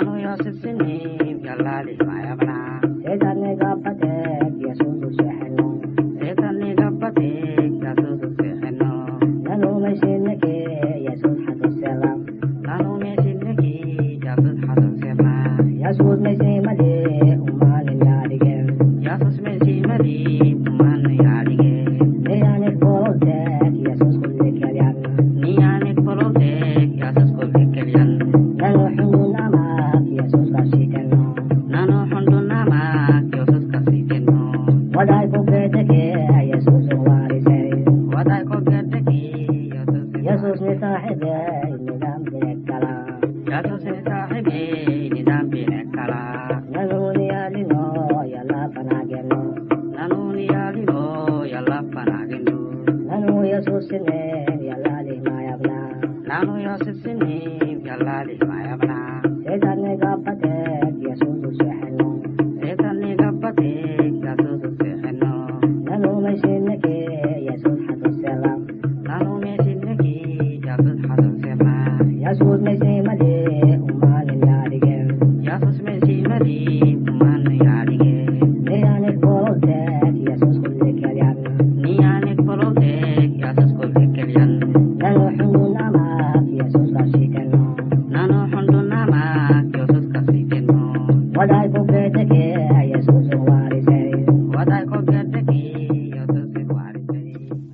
anuu yoo sibsinee يسوس بصاحبها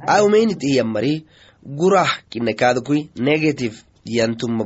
aumeinit iyammari gurah kinakadkui negative yantuma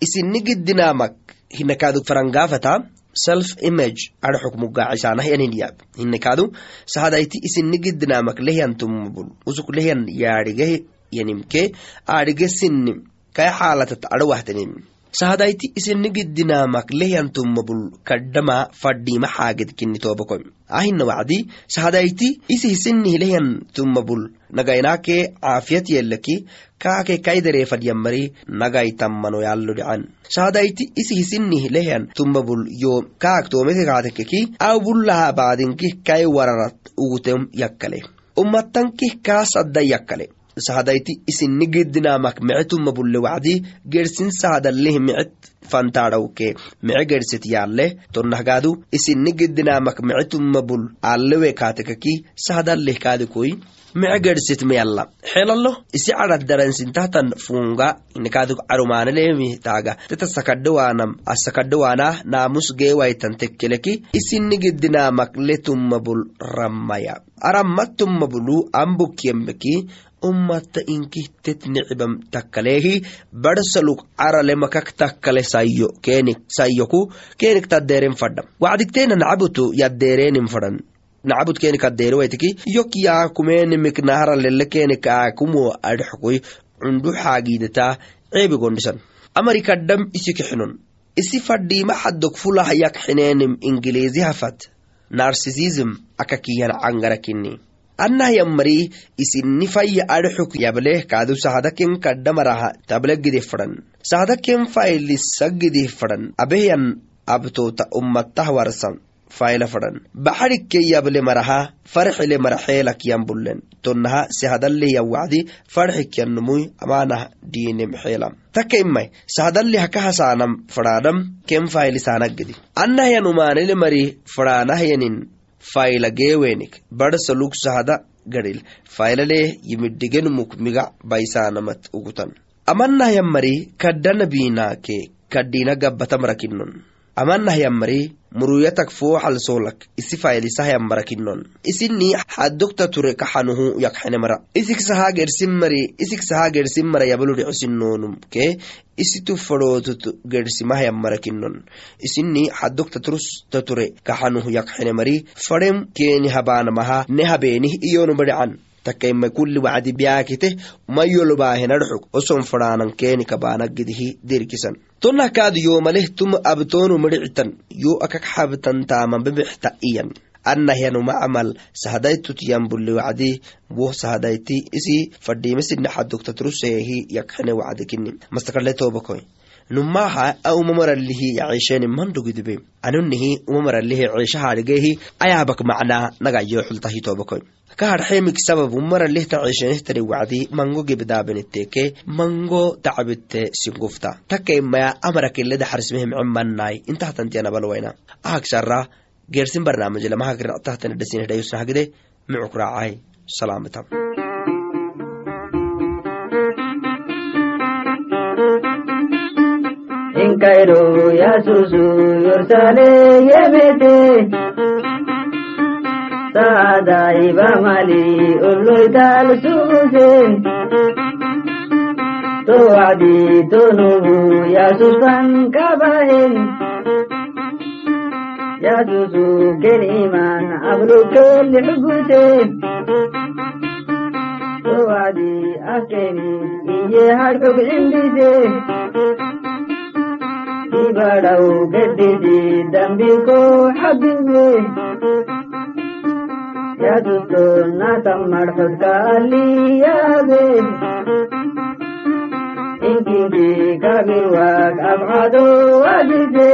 isinigidinamak hinakadu farangafata self image arxukmugacisanahyaninyab hinakadu sahadaiti isinigidinamak lehyantumma usuk lehyan yaarigeh yanimke aarige sinnim kay xaalatat arawahtanim sahadayti isinigidinamak lehyantumma bul kadhama fadhima xaagid kini tobakoy ahina wacdi sahadayti isi hisinnih lehyan tumma bul. Nagaynake caafiyat yellaki kaake kaidareefadyammari nagaytammano dhican sahadayti isi hisinnih lehyan tumma bul. Yo kaak toomeke kaatekeki aw bullaha baadinkih kai wararat ugutem yakkale. Ummattankih kaa sadda yakkale sahadayti isinigidinamak mice tumma bulle wacdi gersin sahadaleh micet fantaadhawke mice gerset yaale tonnahgaadu isinigidinamak mice tumma bul alewe kaatekaki sahadaleh kaadikoy mice gerset meyalla xelalo isi cadad daransintahtan funga inikaaduk carumaanelemi taaga teta sakadhawaanam asakadhawaanah naamus geewaitan tekkeleki isinigidinamak le tumma bul rammaya arammat tumma bulu ambukyembeki ummata inkihtet nicibam takkaleehi barsaluk carale makak takkale sayyoku kenik taddeeren fadham wacdigteena nacabutu yaddeereenin fadhan nacabud kenik addeere waitiki yok yaakumeenimik naharalele kenik aakumo adhxokoy cundu xaagiidata ceebi gondhisan amari kadham isi fadhiima xaddok fulah yak xineenim ingiliizi hafat. Narsisism akakiyan annah yammari isinni fayya adhxuk yableh kaadu sahadaken kadhamaraha table gidih fadhan sahadaken faylisa gidih fadhan abehyan abtoota ummatah warsan fayla fadhan baxadhikke yable maraha farxile maraxeelak yambullen tonnaha sehadaleh yawacdi farxikyanumuy amaanah diinem xeelam taka imay sahadaleh hakahasaanam fadhaadham ken faylisaanagedi annah yanumaanele mari fadhaanahyanin fayla geewenik barsaluk sahada gadhil faylalee yimidhigenmuk migac baysaanamat ugutan. Amannah yammari kaddana biinaake kaddina gabbatamrakinnon amannah yammari muruyatak fooxal soolak isi faylisah yammarakinnon isinni xaddogta ture kaxanuhu yakxenemara isik sahaa gersimari isik sahaa gersimara ke? Isitu fadhootut gersimah yammarakinnon isinni xaddogta turusta ture kaxanuhu yakxenemari fadhem keeni habaanamaha ne habeenih iyonubadhican takaima kulli wacdi biyaakite mayolbaahenadhxug oson fadhaanan keeni kabaanagidihi dirkisan. Tonah kaadu yoomaleh tum abtoonu midhicitan yo akak xabtan taaman bibixta iyan. Anahyanuma camal sahadaitut yambuli wacdi woh sahadaiti isi fadhiimesidnaxadogtatruseehi yakxene wacdi kini mastakadle tobakoy numaha a umamaralihi yaciisheni mandogidibe anunihi umamaralihi ciishahadhigehi ayaabak macnaa nagayo xultahi tobakoy kahadxemik sabab umaralihta ciishenehtani wacdi mango gebdaabeneteke mango tacbitte singufta. Takaimaya amarakileda xarismehemcemanai intahtantianabalwayna ahagsara geersin barnaamijlamahagiratahtani micuk raacay. Salaamata inkairo yasusu yorsale yemete daiba mali ulluital suusin tuwadi tunubu yasusan kabahin yasusu keliman ablukel hugutin tuwadi akeni iye harkuk indisi ibadau geddisi dambiko habibi ಯದುದು ನಾ ತಮ್ಮಡ್ಬದ್ಕಾಲಿ ಯಾದೆ ಇಂಗಿಂಗಿ ಗವಿವಾಗ ಅಬಾದು ಅದಿದೆ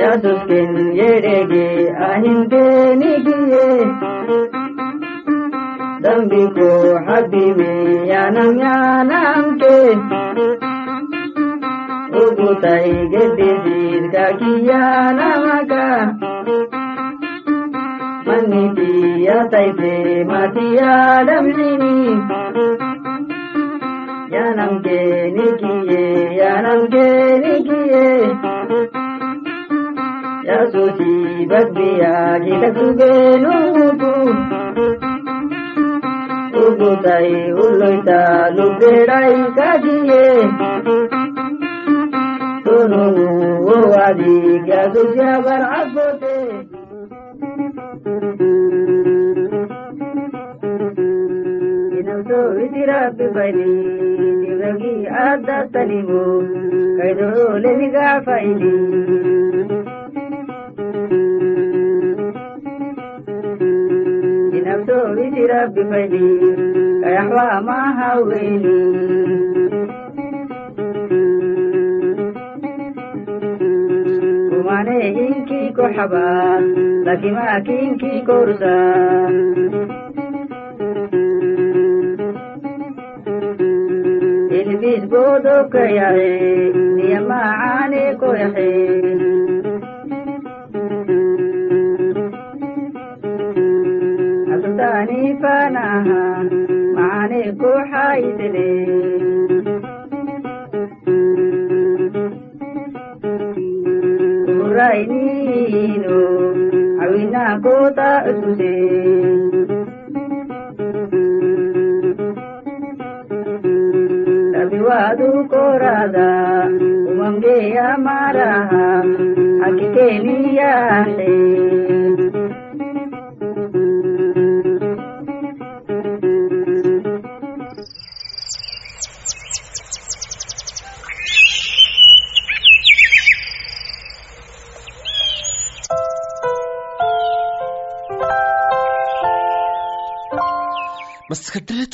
ಯದುಕಿನ್ ಎಡೆಗೆ ಅಹಿಂದೆ ನಿಗಿಯೆ ದಂಬಿಗೋ ಹಬ್ಬಿವೆ ಯಾನಂ ಯಾನಂಕೆ ಉಗುತೈ ಗೆದ್ದಿದ್ದೀರ್ಗ ಕಿಯಾನಮಗ miti ya taife mati ya damsini ya namke nikiye ya namke nikiye ya soci babbiya ki ka Ugutai uloita luberai kajiye Tununu wadi gazu jabar abu رب بني بذبي أدى تلمو كيدعو لذقى فإلي توبتي ربي فدي كيحوى ما هويني ومعنى إنكي كحبا لكي ما كينكي كورسا bodo kayare yamma ane ko yahe asdani fanaha maane ವಾದು ಕೋರಾದ ಉಮಂಗೆಯ ಮಾರ ಅಕಿಕೆ ನೀಯಾಸೆ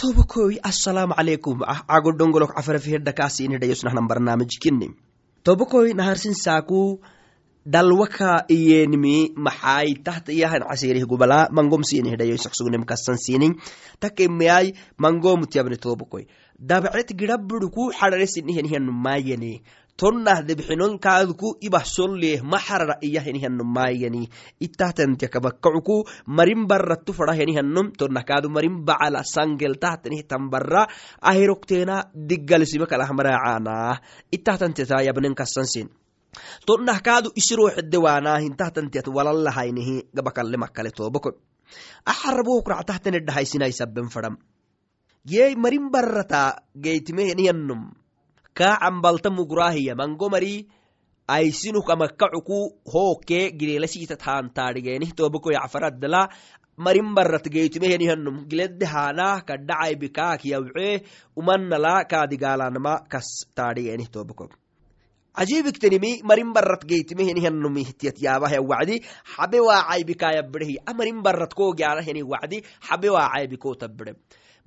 tobakoy assalaamu calaykum ah cago dhongolok cafarafihedhakaasi inhidhayosnahnan barnaamijkini tobakoy naharsin saaku dalwaka iyenimi maxay tahta iyahan casirih gubala mangom sini hidhayo saksugnim kasan sinin takemeyay mangomutiyabni tobakoy dabcet gida buduku xararesinihenihanumayani tonnah debxinonkaadku ibah solleh maxarara iyahenihanumayani ittahtantiakabakacuku marin baratu fadahenihanum tonnah marin bacala sangel tahtanih tambara ahirokteena diggalsime kalahmaracaanah ittahtantiata yabnen kasansin tonnah kaadu isirooxedewaanaa hintahtantiat walalahaynihi gabakalle makkale toobako axarabohukractahtanedhahaysinaisaben fadam yey marin barata geytimeheniyanum kaa cambalta mugrahiya mango mari aysinuk amakkacuku hooke gireelasiita taantaadhigeenih tobako yacfaraddala marin barat geytumehenihanum gileddehaanah kadhacaybikaak yawce umannala kaadigaalanama kas taadhigeenih tobako ajibiktenimi marin barat wacdi. Habe waacaybikaayabbedehi amarin barat koogianaheni wacdi. Habe waacaybikootabbede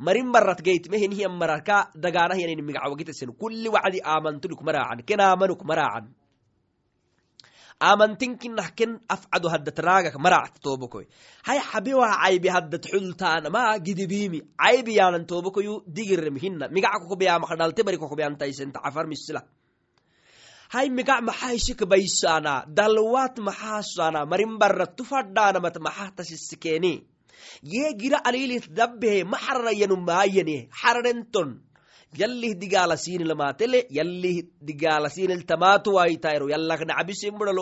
marin barat geytimehenihiyan mararka dagaanahyanin migacwagitesen kulli wacdi aamantunik maraacan. Ken aamanuk maraacan. Aamantinkinah ken afcado haddat raagak maract tobokoy hay habe waa caybi haddat xultaanama gidibimi caybi yaanan tobokoyu digirem hina migac kokobeyamak dhalte bari kokobeyantaisenta cafar misila migac maxaishik baysana dalwat maxaasana marin barat tufadhaanamat maxahtasisikeni ye gira alilit dabbehe maxarayanu maayane xararenton yallih digaalasiinilamatele yallih digaalasiiniltamaatu waitayro. Yallakna cabisin budhal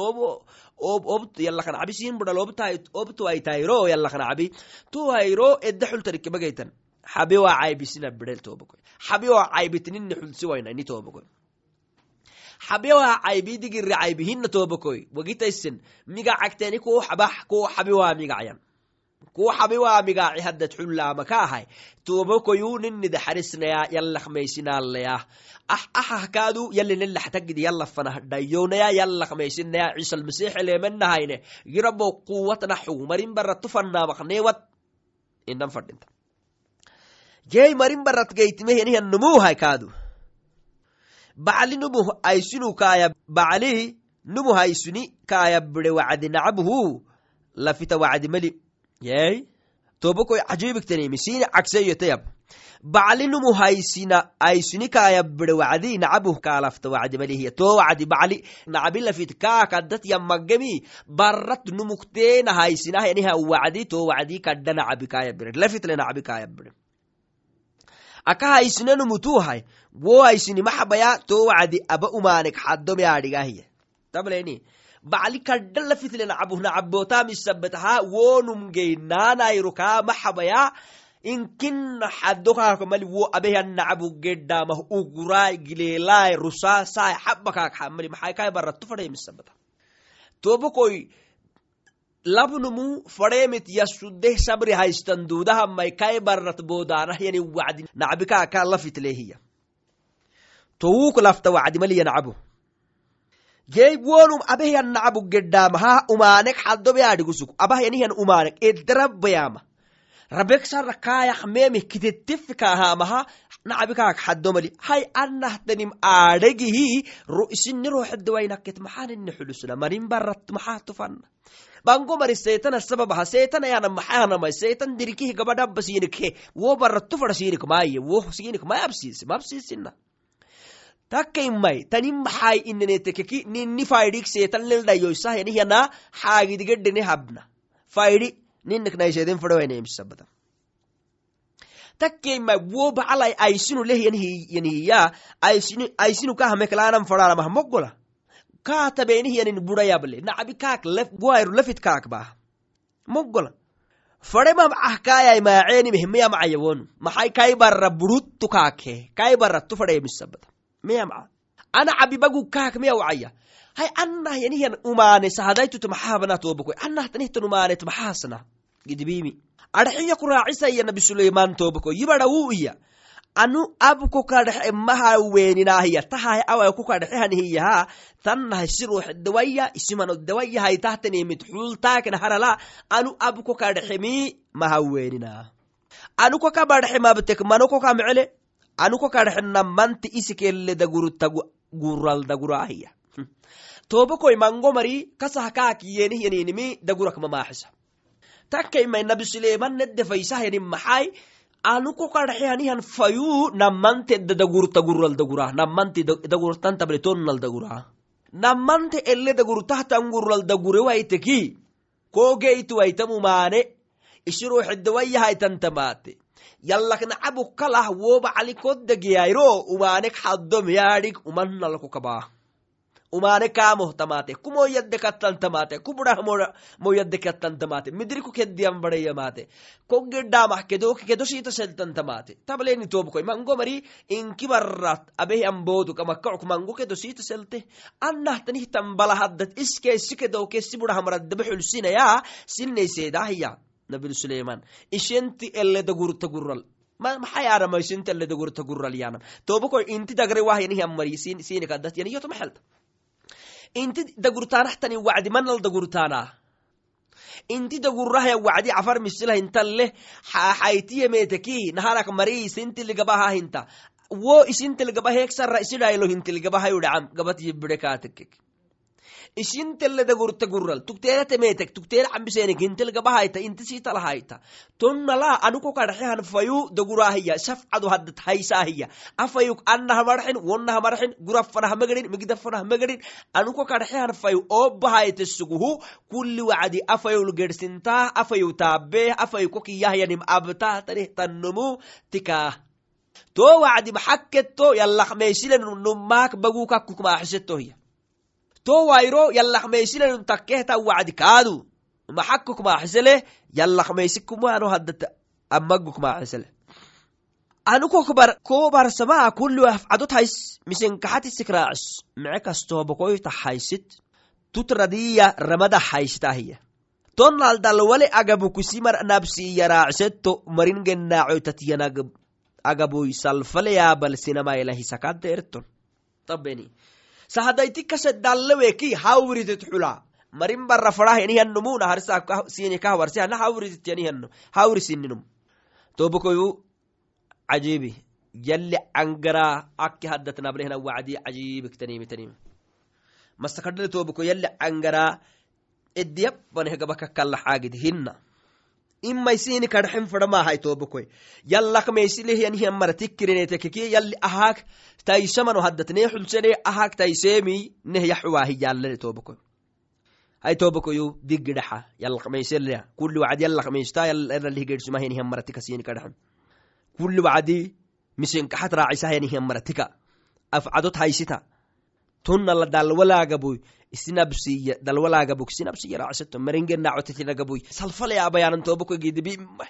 yallakna cabisin budhal obtu waitayro yallakna cabi tu hayro edda xultarikebagaytan xabe waa caybisina bidhel tobakoy xabe waa caybitinin xulsi wayna ini tobakoy xabe waa caybi digirri caybihina tobakoy wagitaisen migacagteni kuu xabax kuu xabe waa migacyan kuu xabe waa migaci haddad xullaama ka ahay? Tobakoyu ninida xarisnaya yallakmaysinaalaya ah ahahkaadu yalinelaxtagidi yallafanah dhayownaya yallakmaysinaya ciisalmasiixeleemenahayne girabo quwatnaxu marin barat tufanaamakneewat inan fadhinta. Jey marin barat geytimehenihan numuhay kaadu. Bacli numu aysinu kaaya bacli numu haysuni kaaya bide wacdi nacabhu lafita wacdi meli yey tobakoy cajibiktanimi sini cagseyotayab bacli numu haysina aysuni kaaya bide wacdi nacabuh kaalafta wacdi malihiya to wacdi bacli nacabi lafit kaakaddat yammagemi barat numukteena haysinaheniha wacdi to wacdi kadda nacabi kaaya bide lafitle nacabi kaaya bide aka haysinanumutuhay wo haysini maxabaya to wacdi aba umaanek xaddomeadhigahiya tableni bacli kadda lafitle nacabuh nacabotamisabataha wonum maxabaya inkina xadokaaka mali wo abehan nacabu gedhamah ugurai gileelai rusa sai xabakaak mali maxay kai tobokoy labnumu fadheemit yasudeh sabri haystan duudahamai kai barat boodaanah yani wacdi nacbikaaka lafitlehiya towuk lafta wacdi jey wonum abehyan nacabu gedhaamaha umaanek xadobeadhigusuk abahyanihan umaanek. Edrabayama rabeksara kaayak memih kitettifikahamaha nacabikaak xadomali hay anahtanim aadhegihi isini roxedawainakket maxanini xulusna marin barat maxaa tufana bango mari seetana sababaha seetanayana maxaanamai seetan dirikihi gabadhaba siinikhe wo barattu fada siinik maaye. Wo siinik may absiisi. Mabsiisina takkaimai tani maxai inanetekeki nini faidik seetan lildhayoisahyanihana xaagidigedhene habna. Faidi niniknaiseden fadawainemisabada takkaimai wo bacalai aisinu lehyanhiya aisinu kahameklaanan fadhanamah mogola kaatabeenihyanin budayable nacabi kaak guayru lafit kaak bah mogola fademam ahkaayai maaceenimehmeyamacayawonu maxai kai barra buruttu kaakhe kai barrattu fadheemisabada meyamca ana cabibagu kaak meyawcaya hay anah yanihyan umaane sahadaytutu maxaabana tobakoy anah tanihtan umaanet maxaasna gidibimi adhaxiya ku raacisaya nabi wuu iya anu abko kadhexe maha weeninaahiya away ku kadhexehanihiyaha tannahay siruuxdawaya isimanodawayahai tahtanimit xultaakna harala anu abko kadhexemi maha anu koka badhexe mabtek mano koka mecele anu koka dhexe namanti isikelle dagurta gural daguraahiya tobakoy mango mari kasah kaakiyenihiyaninimi dagurak mamaaxisa takkaimai nabi suleiman nedefaysahayanin maxay anu kokadhexehanihan fayu namante dagurta gural dagura namante dagurtantabre tonnal ele dagurtahtan gural dagure waiteki kogeytuwaitam isiruuxidawayahaitantamate yallaknacabu kalah woba calikodagiyayro umaanek xaddom yaadhig umannalko kabaa umane kaamohtamaate ku moyadde kattantamaate ku budah moyadde kattantamaate midri ku keddiyan shita seltantamaate tableni tobkoy mango mari inki barrat abehi ambodu mango kedo shita selte. Annahtanihtan balahaddat iskeesi nabi suleiman ishenti eleda gurta gural maxayaarama ishinti eleda gurta gural yanam tobakoy inti dagre wahyanihiamari sinikaddat yaniyoto maxelta inti dagurtaanahtani wacdi manal dagurtaanaa inti dagurahya wacdi cafar misilah intalle xaitiyemeteki nahanak mari isintiligabah hinta wo isintilgaba heeksara isidhailo hintilgabahayu dhacam gabat yibide kaatekek ishintelle dagurta gural tukteera temetek tukteera cambisenik hintilgabahayta inti sitalahayta tonnala anuko kadhaxehan fayu dagurahiya shafcadu haddat haysaahiya afayuk annahamarxin wonnahamarxin gurafanahmagarin migdafanahmagarin anuko kadhaxehan fayu oobahayte suguhu kulli wacdi afayul gersintaa afayu taabee afayu kokiyahyanim abtahtanih tannumu tikaah to wacdi maxakketo yallaqmeysile nummaak bagukakukmaaxisetohiya to wairo yallaqmeysilenun takkehta wacdi kaadu maxakukmaaxisele yallaqmeysikumano haddata amagukmaaxisele anukokbar kobarsamaa kulli afcadot hays misenkaxatisik raacis mice kastoobokoyta haysit tutradiya ramada haysitahiya tonnaldalwale agabukusimar nabsiya marin gennaacoytatyanag agaboy salfaleyaabal sinamaelahisakadda erton tabeni sahadayti kase dalleweki hawritet xula marin barra farah yanihanumuna harsini kahwarsi hana hawritet yanihano hawri sininum tobokoyu cajibi yalli angara akki haddat nabrehna wacdi cajibiktanimitanim mastakadhale toboko yalli angara ediyabbanehgabaka kalla xaagid hinna imaysini kadxen fadamahay tobokoy yallak meysilehyanhiyanmara tikkirenetekeki yalli ahaak taysamano haddat ne xulsene ahaak taysemi neh yaxuwaahi yallane tobokoy hay tobokoyu digidhaxa yallaqmeyselea kulli wacdi yallaqmeysta yalralihigedsumahyanihanmara tika sini kadxen kulli wacdi misenkaxat raacisahyanihyanmara tika. Afcadot haysita tonnala dalwalaagaboy isinabsiya dalwalaagabuk sinabsiya salfalayabayanan tobako gidibimah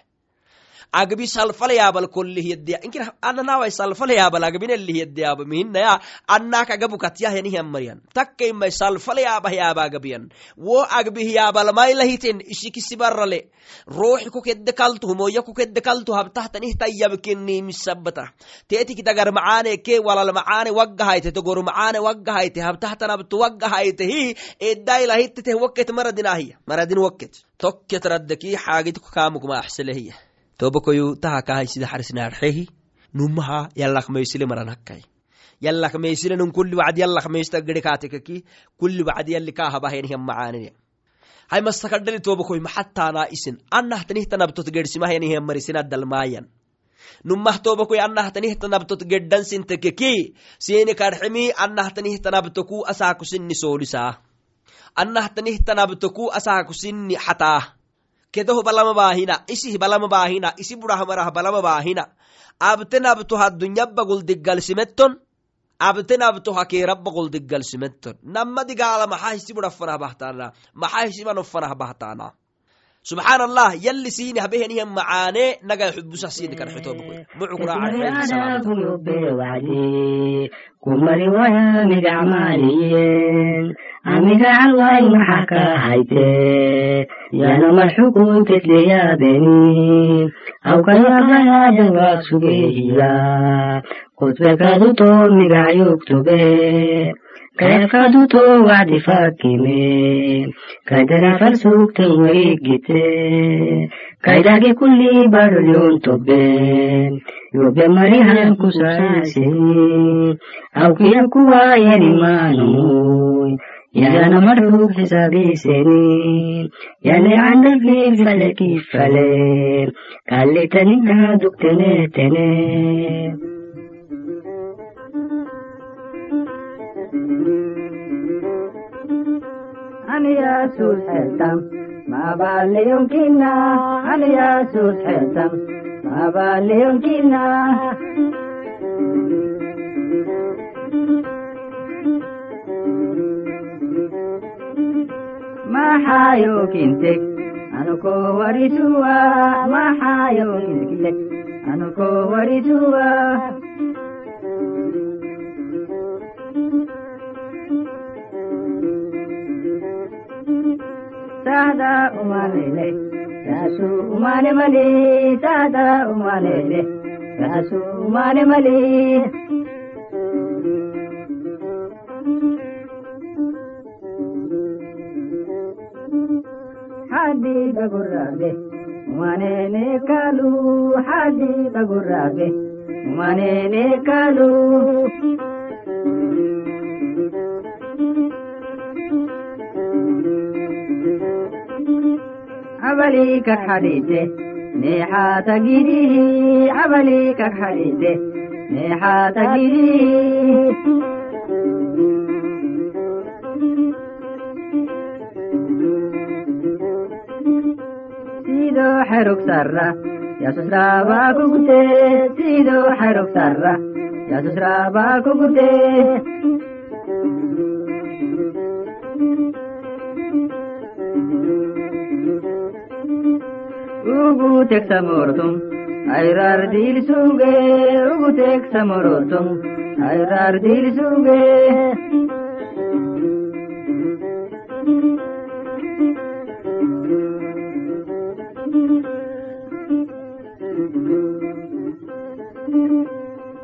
agabi salfalayaabal kollihyaddeya inkir ananawai salfalayaabal agabinellihyaddeyaaba mihinaya annak agabukatyahyanihyanmariyan takkaimai salfalayaabahyaaba agabiyan wo agbihiyabalmailahiten ishikisibarale ruuxi kukedde kaltu humoya kukedde kaltu habtahtanihtayyabkinnimisabata teetik dagar walal macaane waggahayte togor macaane waggahayte habtahtanabtu waggahaytehi eddailahiteteh wakket maradinahiya maradin wakket tokket raddeki xaagit tobakoyu taha kahaysida xarisnaarxehi numaha yallakmeysile maranakkai yallakmeysile nun kulli wacdi yallakmeysta gedekaatekeki kulli wacdi yalli kaahabahyanihyan macaanine hay mastakadhali tobakoy maxattaanaa isin annahtanihtanabtot gedsimahyanihyan marisinadalmaayan numah tobakoy annahtanihtanabtot geddansintekeki sini kadximi annahtanihtanabtoku asaakusinni soolisaa annahtanihtanabtoku asaakusinni xataa kedoh balama baahina isih balama baahina isi burahmarah balama baahina abtenabto hadunyabba guldiggalsimetton abtenabto hakeerabba guldiggalsimetton nama digaala maxa hisi burafanah bahtaana maxa hisimanofanah bahtaana subxaan allah yalli siini habehenihan macaane nagaa xubusah siini karxetoobkoy kumari waya migacmaaliyen amigacal maxa ka hayte yana marxukun tetleyaabeni awkayaqayadan waa sugehiya kutbekaduto migacyugtube kayafkaduto wacdi fakime kaydanafar sugtan warigite kaydage kulli badolyon tobe yobe marihan kusaasini awkiya kuwa yanimaanoy yana marlug xisaabiseni yale candafli fale kifale kallitanina dugtenetene أنا يسوس حسم ما بالي يمكننا أنا aniyaasuud xeeltan mabaaliyonkiina aniyaasuud xeeltan mabaaliyonkiina maxayokinte anuko warisuwa maxayokinte anuko warisuwa sada umalele rasu umane male sada umalele rasu umane male hadi bagurrabe umanene kalu hadi bagurrabe umanene kalu abali kak hadise neexa tagidi abali kak hadise neexa tagidi sido xerug sarra yasusrabaa kugute sido xerug sarra yasusrabaa kugute ugutek samortum ayrar dil suge ugutek samorotum ayrar dil suge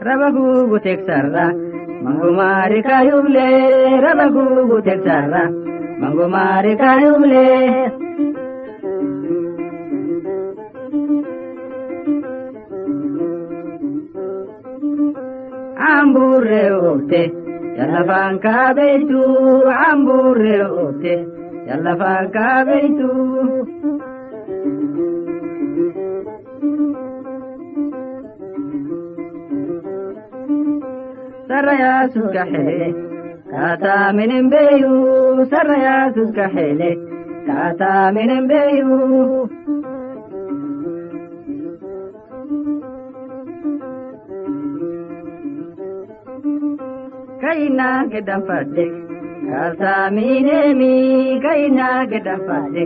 rabagugutek sarra mangumari kayuble rabagugutek sarra mangumari kayuble ambure ote yalla fanka beitu ambure ote yalla fanka beitu. Saraya suska hele kata kaina gedan fadde kasa minemi kaina gedan fadde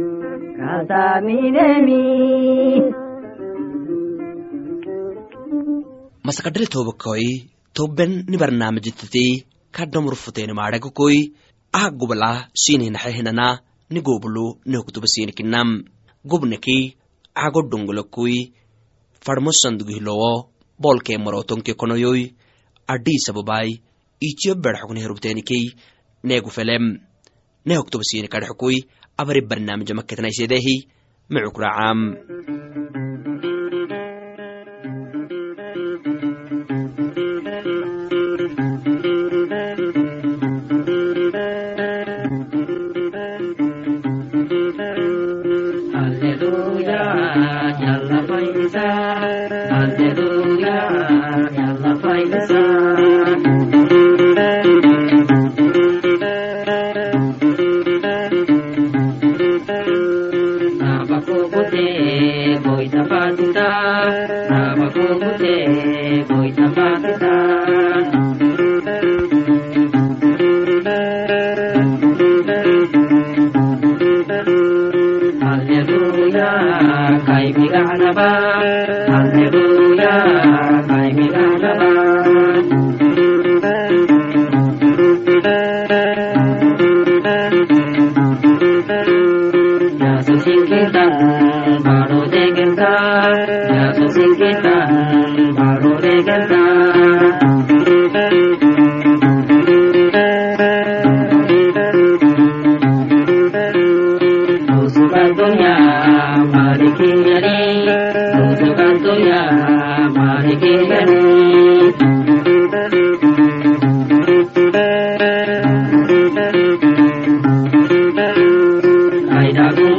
kasa minemi masakadhali toobakoi tobben ni sininaxehinana ni gobulu nehokutubasiinikinam gobneki cago dongolakoi farmosandugihilowo bolkee marotonke konoyoi adhiisababai ichiyo bedxokni herubteenikei neegu felem nehoktobasiini kadhxokoi abari barnaamija maketnaisedehi mecukracaam Alleluia, kita, nama ku putih, boy nama.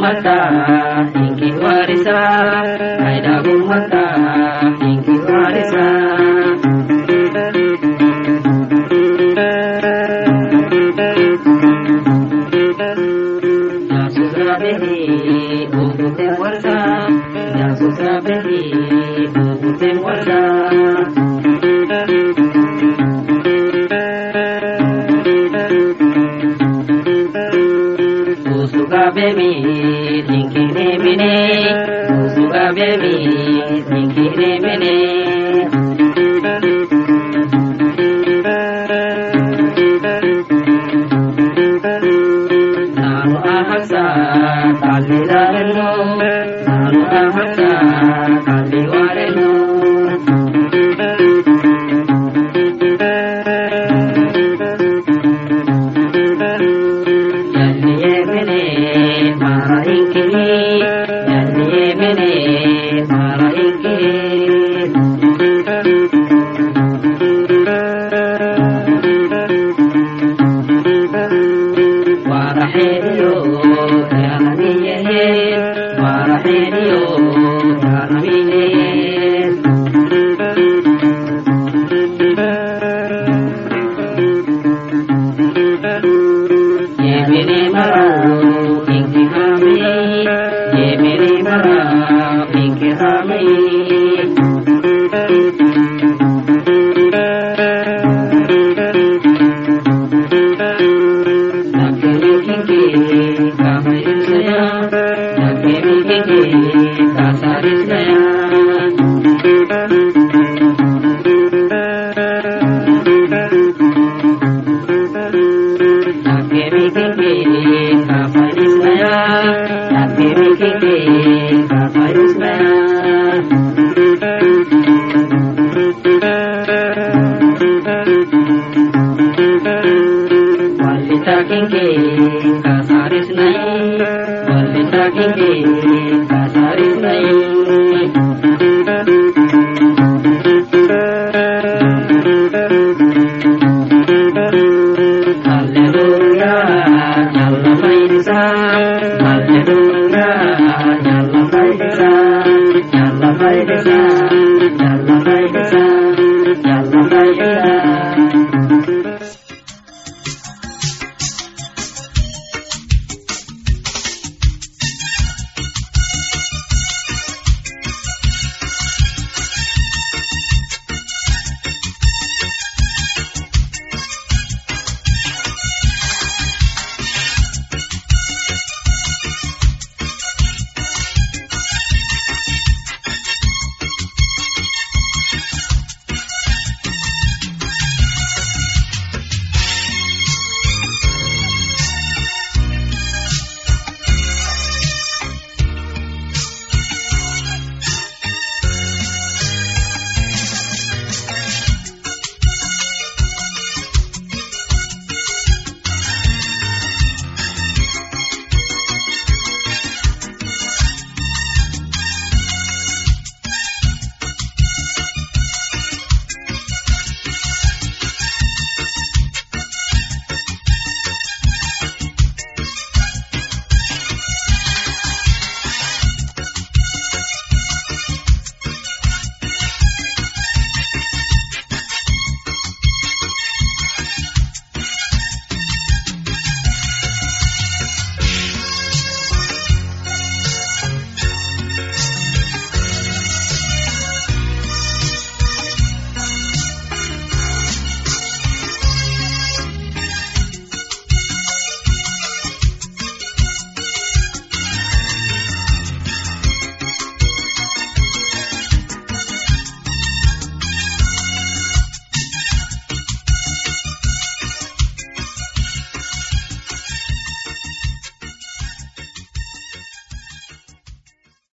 wata inki warisa, ai dagun wata inki warisa.